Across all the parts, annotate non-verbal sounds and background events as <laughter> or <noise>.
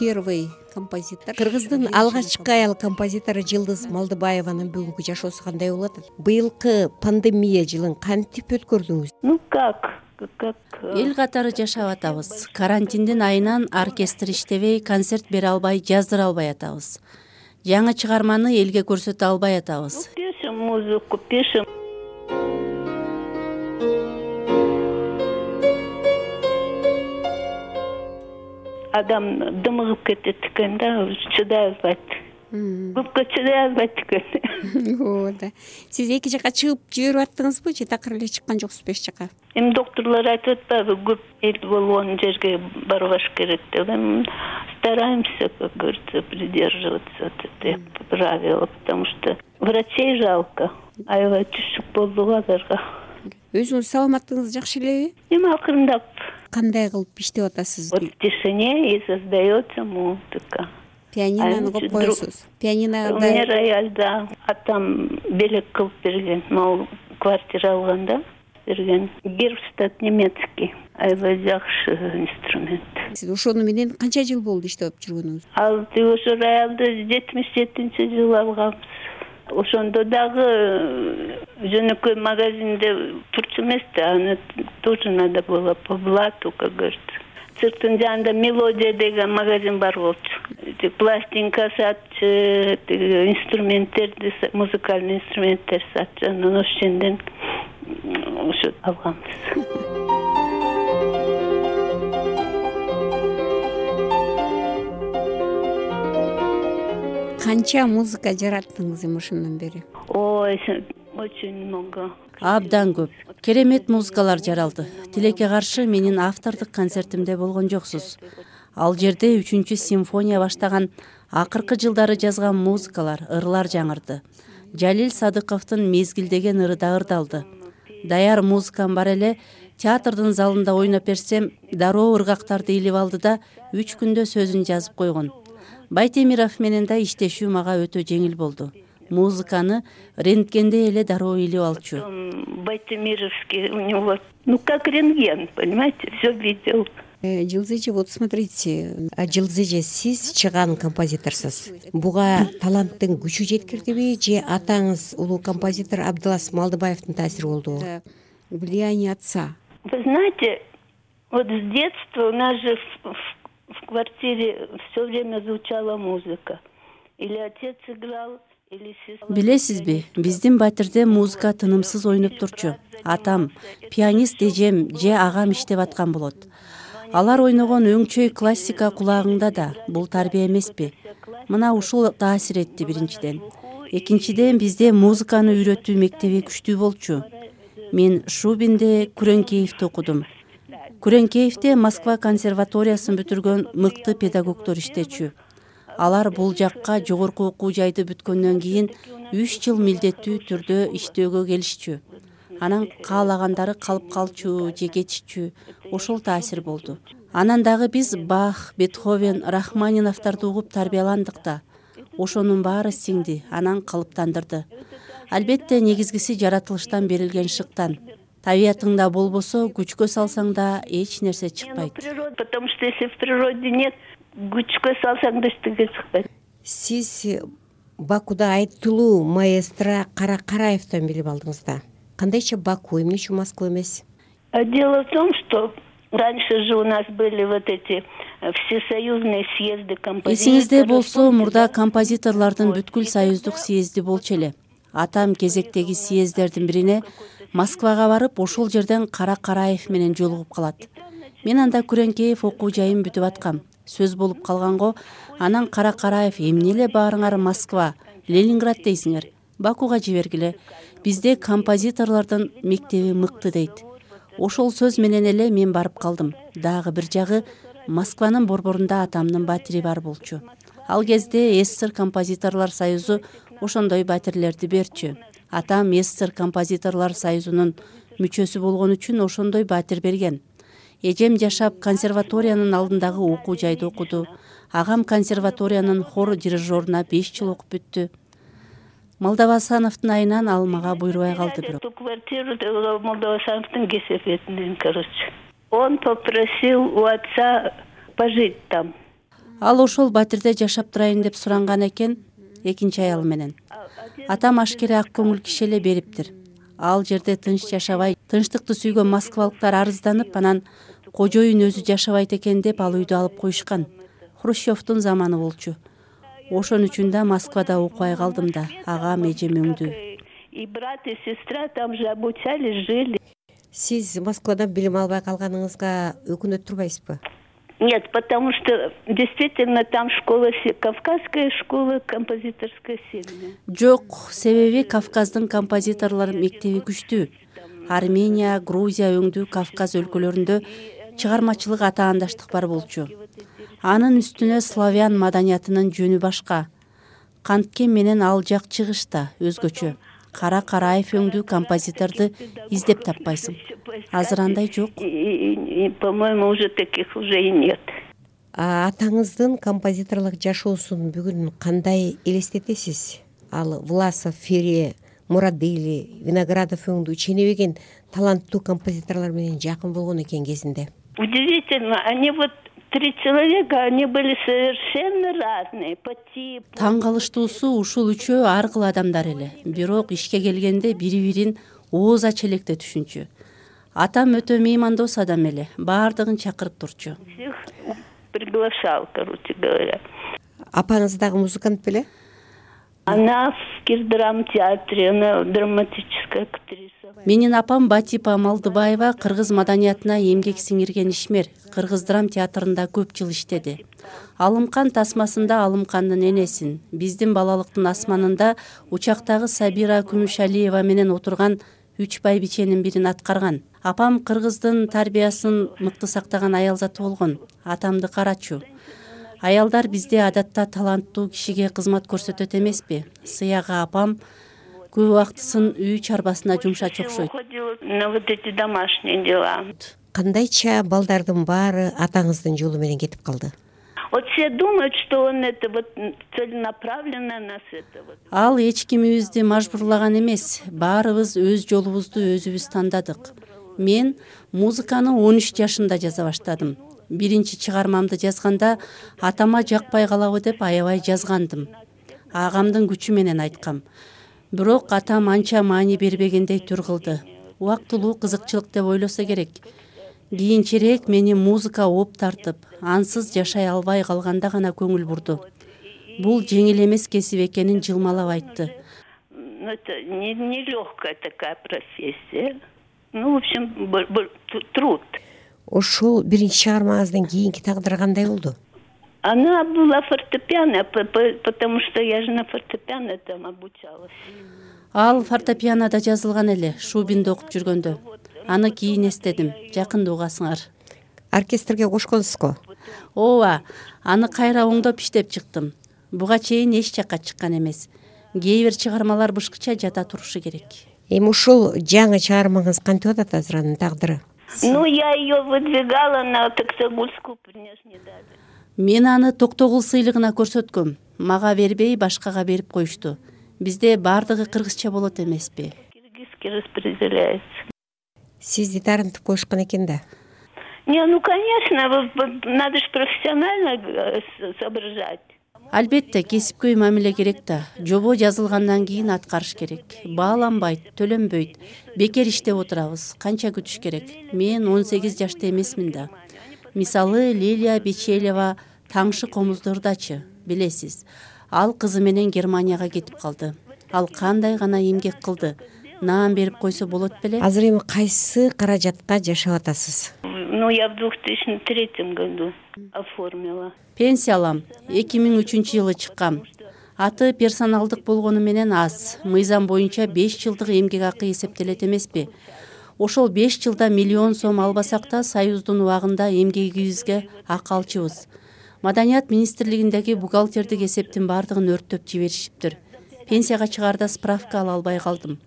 первый композитор. Кыргыздын алгачкы аял композитору жылдыз малдыбаеванын бүгүнкү жашоосу кандай болуп атат быйылкы пандемия жылын кантип өткөрдүңүз? Ну как? Как эл катары жашап атабыз. Карантиндин айынан оркестр иштебей концерт бере албай жаздыра албай атабыз. Жаңы чыгарманы элге көрсөтө албай атабыз. Пишем музыку пишем адам дымыгып кетет экен да чыдай албайт көпкө чыдай албайт экен. <laughs> Ооба да. Сиз эки жака чыгып жиберип аттыңызбы же такыр эле чыккан жоксузбу эч жака? Эми доктурлар айтып атпайбы көп эл болгон жерге барбаш керек деп. Эми стараемся как говорится придерживаться этих правил потому что врачей жалко аябай түшүк болду го аларга өзүңүз саламаттыгыңыз жакшы элеби эми акырындап кандай кылып иштеп атасыз? Вот в тишине и создается музыка. Пианинonu коюп коесуз. У пианинада меня рояльда атам белек кылып берген могу квартира алганда берген. Гербстат немецкий. Аябай жакшы инструмент. Сиз ошону менен канча жыл болду иштеп жүргөнүңүз? Ал тиги ошо роялды жетимиш жетинчи жылы алганбыз ошондо дагы э, жөнөкөй магазинде турчу эмес да аны тоже надо было по блату как говорится. Цирктин жанында мелодия деген магазин бар болчу. Пластинка сатчу тиги инструменттерди музыкальный инструменттер сатчу анан ошол жерден ошо алганбыз канча музыка жараттыңыз эми ошондон бери? Ой очень много. Абдан көп. Керемет музыкалар жаралды. Тилекке каршы менин автордук концертимде болгон жоксуз. Ал жерде үчүнчү симфония баштаган акыркы жылдары жазган музыкалар ырлар жаңырды. Жалил садыковдун мезгил деген ыры да ырдалды. Даяр музыкам бар эле театрдын залында ойноп берсем дароо ыргактарды илип алды да үч күндө сөзүн жазып койгон байтемиров менен да иштешүү мага өтө жеңил болду. Музыканы рентгендей эле дароо илип алчу. Байтемировский у него ну как рентген понимаете все видел. Э, жылзыжа вот смотрите жылзыжа сиз чыган композиторсуз буга таланттын күчү жеткирдиби же атаңыз улуу композитор абдылас малдыбаевдин таасири болдубу влияние отца. Вы знаете вот с детства у нас же в квартире все время звучала музыка. Или отец играл или сестра билесизби биздин батирде музыка тынымсыз ойноп турчу. Атам пианист эжем же агам иштеп аткан болот. Алар ойногон өңчөй классика кулагыңда да бул тарбия эмеспи. Мына ушул таасир этти биринчиден. Экинчиден бизде музыканы үйрөтүү мектеби күчтүү болчу. Мен шубинде күреңкеевди окудум күреңкеевде москва консерваториясын бүтүргөн мыкты педагогдор иштечү. Алар бул жакка жогорку окуу жайды бүткөндөн кийин үч жыл милдеттүү түрдө иштөөгө келишчү. Анан каалагандары калып калчу же кетишчү. Ошол таасир болду. Анан дагы биз бах бетховен рахманиновдорду угуп тарбияландык да. Ошонун баары сиңди анан калыптандырды. Албетте негизгиси жаратылыштан берилген шыктан табиятыңда болбосо күчкө салсаң да эч нерсе чыкпайт. природа потому что если в природе нет күчкө салсаң да эчтеке чыкпайт. Сиз бакуда айтылуу маэстро кара караевден билип алдыңыз да. Кандайча баку эмне үчүн москва эмес? Дело в том что раньше же у нас были вот эти э, всесоюзные съезды композиторов. Эсиңизде болсо мурда композиторлордун бүткүл союздук съезди болчу эле атам кезектеги съезддердин бирине москвага барып ошол жерден кара караев менен жолугуп калат. Мен анда күреңкеев окуу жайым бүтүп аткам. Сөз болуп калган го анан кара караев эмне эле баарыңар москва? Ленинград дейсиңер. Бакуга жибергиле. Бизде композиторлордун мектеби мыкты дейт. Ошол сөз менен эле мен барып калдым. Дагы бир жагы москванын борборунда атамдын батири бар болчу. Ал кезде ссср композиторлор союзу ошондой батирлерди берчү. Атам ссср композиторлор союзунун мүчөсү болгон үчүн ошондой батир берген. Эжем жашап консерваториянын алдындагы окуу жайда окуду. Агам консерваториянын хор дирижеруна беш жыл окуп бүттү. Молдовасановдун айынан ал мага буйрубай калды бирок. Эту квартиру молдовасановдун кесепетинен короче он попросил у отца пожить там. Ал ошол батирде жашап турайын деп суранган экен экинчи аялы менен. Атам ашкере ак көңүл киши эле бериптир. Ал жерде тынч жашабай тынчтыкты сүйгөн москвалыктар арызданып анан кожоюн өзү жашабайт экен деп ал үйдү алып коюшкан. Хрущевдун заманы болчу. Ошон үчүн да москвада окубай калдым да агам эжем өңдү и брат и сестра там же обучались жили. Сиз москвадан билим албай калганыңызга өкүнүп турбайсызбы нет потому что действительно там школа кавказская школа композиторская сильная жок себеби кавказдын композиторлор мектеби күчтүү. Армения грузия өңдүү кавказ өлкөлөрүндө чыгармачылык атаандаштык бар болчу. Анын үстүнө славян маданиятынын жөнү башка. Канткен менен ал жак чыгыш да өзгөчө кара караев өңдүү композиторду издеп таппайсың. Азыр андай жок. По моему уже таких уже и нет. Атаңыздын композиторлук жашоосун бүгүн кандай элестетесиз? Ал власов фере мурадели виноградов өңдүү ченебеген таланттуу композиторлор менен жакын болгон экен кезинде. Удивительно они вот три человека они были совершенно разные по типу. Таң калыштуусу ушул үчөө ар кыл адамдар эле. Бирок ишке келгенде бири бирин ооз ача электе түшүнчү. Атам өтө меймандос адам эле. Баардыгын чакырып турчу. Всех приглашал короче говоря. Апаңыз дагы музыкант беле она в кирдрам театре она драматическая актриса. Менин апам батипа малдыбаева кыргыз маданиятына эмгек сиңирген ишмер кыргыз драм театрында көп жыл иштеди. Алымкан тасмасында алымкандын энесин биздин балалыктын асманында учактагы сабира күмүшалиева менен отурган үч байбиченин бирин аткарган. Апам кыргыздын тарбиясын мыкты сактаган аял заты болгон атамды карачу аялдар бизде адатта таланттуу кишиге кызмат көрсөтөт эмеспи? Сыягы апам көп убактысын үй чарбасына жумшачу окшойт. на вот эти домашние дела. Кандайча балдардын баары атаңыздын жолу менен кетип калды? Вот все думают что он это вот целенаправленно нас это вот ал эч кимибизди мажбурлаган эмес. Баарыбыз өз жолубузду өзүбүз тандадык. Мен музыканы он үч жашымда жаза баштадым биринчи чыгармамды жазганда атама жакпай калабы деп аябай жазгандым. Агамдын күчү менен айткам. Бирок атам анча маани бербегендей түр кылды убактылуу кызыкчылык деп ойлосо керек. Кийинчерээк мени музыка ооп тартып ансыз жашай албай калганда гана көңүл бурду. Бул жеңил эмес кесип экенин жылмалап айтты. Ну это нелегкая такая профессия. Ну в общем труд ошол биринчи чыгармаңыздан кийинки тагдыры кандай болду? Она была фортепиано потому что я же на фортепиано там обучалась. Ал фортепианода жазылган эле шубинде окуп жүргөндө. Аны кийин эстедим жакында угасыңар. Оркестрге кошконсузго ооба аны кайра оңдоп иштеп чыктым. Буга чейин эч жакка чыккан эмес. Кээ бир чыгармалар бышкыча жата турушу керек. Эми ушул жаңы чыгармаңыз кантип атат азыр анын тагдыры ну я ее выдвигала на таксагульскую мне ж не дали мен аны токтогул сыйлыгына көрсөткөм. Мага бербей башкага берип коюшту. Бизде баардыгы кыргызча болот эмеспи киргизский распределяется. Сизди таарынтып коюшкан экен да? Не ну конечно надо же профессионально э, соображать албетте кесипкөй мамиле керек да. Жобо жазылгандан кийин аткарыш керек. Бааланбайт төлөнбөйт бекер иштеп отурабыз. Канча күтүш керек? Мен он сегиз жашта эмесмин да. Мисалы лилия бечелева таңшы комуздордачы билесиз. Ал кызы менен германияга кетип калды. Ал кандай гана эмгек кылды? Наам берип койсо болот беле? Азыр эми кайсы каражатка жашап атасыз ну я в двух тысячи третьем году оформила. Пенсия алам эки миң үчүнчү жылы чыккам. Аты персоналдык болгону менен аз. Мыйзам боюнча беш жылдык эмгек акы эсептелет эмеспи. Ошол беш жылда миллион сом албасак да союздун убагында эмгегибизге акы алчубыз маданият министрлигиндеги бухгалтердик эсептин баардыгын өрттөп жиберишиптир. Пенсияга чыгаарда справка ала албай калдым.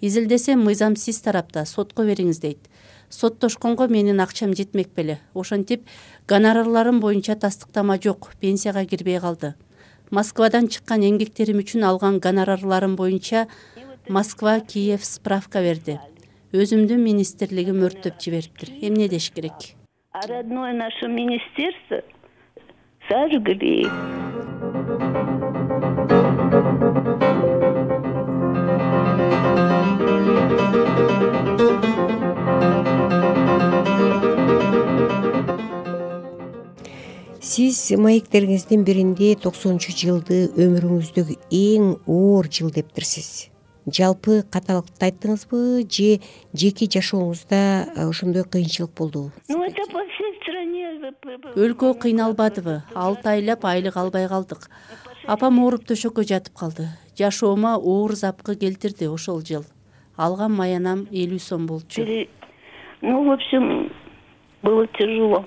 Изилдесем мыйзам сиз тарапта сотко бериңиз дейт соттошконго менин акчам жетмек беле. Ошентип гонорарларым боюнча тастыктама жок пенсияга кирбей калды. Москвадан чыккан эмгектерим үчүн алган гонорарларым боюнча москва киев справка берди. Өзүмдүн министрлигим өрттөп жибериптир. Эмне деш керек? Родное наше министерство сожгли сиз маектериңиздин биринде токсонунчу жылды өмүрүңүздөгү эң оор жыл дептирсиз жалпы каталыкты айттыңызбы же жеке жашооңузда э, ошондой кыйынчылык болдубу ну это по всей стране өлкө кыйналбадыбы алты айлап айлык албай калдык апам ооруп төшөккө жатып калды жашоомо оор запкы келтирди ошол жыл алган маянам элүү сом болчу ну в общем было тяжело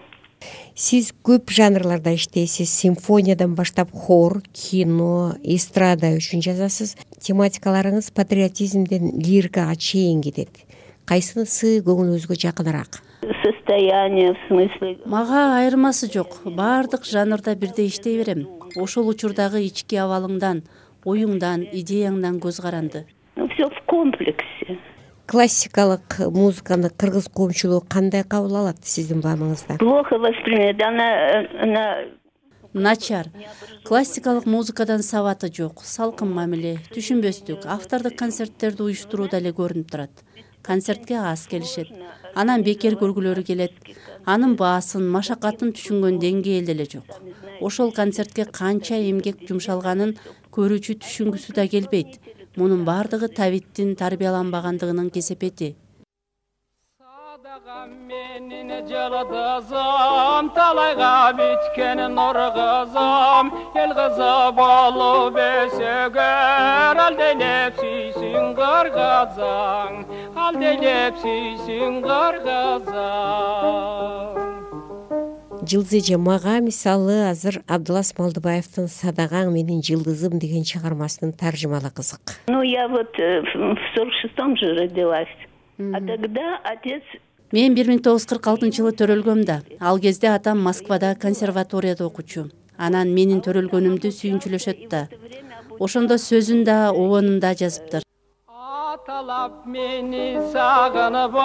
сиз көп жанрларда иштейсиз. Симфониядан баштап хор кино эстрада үчүн жазасыз. Тематикаларыңыз патриотизмден лирикага чейин кетет кайсынысы көңүлүңүзгө жакыныраак? Состояние в смысле? Мага айырмасы жок. Баардык жанрда бирдей иштей берем. Ошол учурдагы ички абалыңдан оюңдан идеяңдан көз каранды. Ну все в комплексе классикалык музыканы кыргыз коомчулугу кандай кабыл алат сиздин баамыңызда плохо воспринимает. Она она начар. Классикалык музыкадан сабаты жок салкын мамиле түшүнбөстүк автордук концерттерди уюштурууда эле көрүнүп турат. Концертке аз келишет. Анан бекер көргүлөрү келет. Анын баасын машакатын түшүнгөн деңгээл деле жок. Ошол концертке канча эмгек жумшалганын көрүүчү түшүнгүсү да келбейт мунун баардыгы табиттин тарбияланбагандыгынын кесепети. Садагам менин жылдызым талайга бүткөн нур кызым эл кызы болуп өсөгөр алделеп сүйсүн кыр кызың алделеп сүйсүн кыр кызың жылдыз эже мага мисалы азыр абдылас малдыбаевдин садагаң менин жылдызым деген чыгармасынын таржымалы кызык. Ну я вот э, в сорок шестом же родилась. А тогда отец мен бир миң тогуз жүз кырк алтынчы жылы төрөлгөм да ал кезде атам москвада консерваторияда окучу. Анан менин төрөлгөнүмдү сүйүнчүлөшөт да. Ошондо сөзүн да обонун да жазыптыр мени сагынып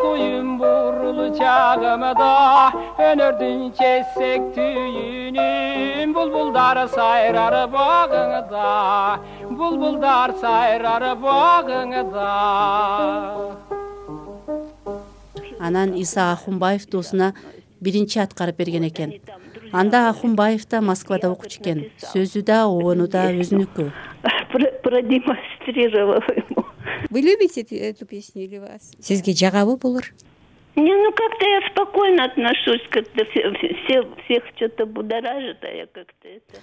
куюм бурул чагымда өнөрдүн чечсек түйүнүн булбулдар сайрар багыңда булбулдар сайрар багыңда анан иса ахунбаев доосуна биринчи аткарып берген экен. Анда ахунбаев да москвада окучу экен. Сөзү да обону да өзүнүкү. Продемонстрировала ему вы любите эту песню или вас? Сизге жагабы булар не ну как то я спокойно отношусь как то все всех что то будоражит а я как то это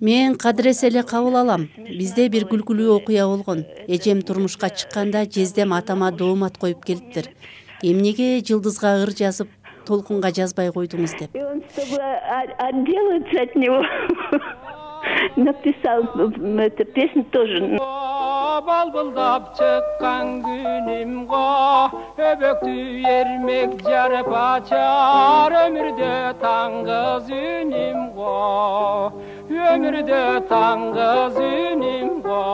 мен кадыресе эле кабыл алам. Бизде бир күлкүлүү окуя болгон. Эжем турмушка чыкканда жездем атама доомат коюп келиптир. эмнеге жылдызга ыр жазып толкунга жазбай койдуңуз деп? И он чтобы отделаться от него <laughs> написал эту песню тоже балбылдап чыккан күнүмго өбөктү эрмек жарып ачар өмүрдө таңгыз үнүмго өмүрдө таңгыз үнүмго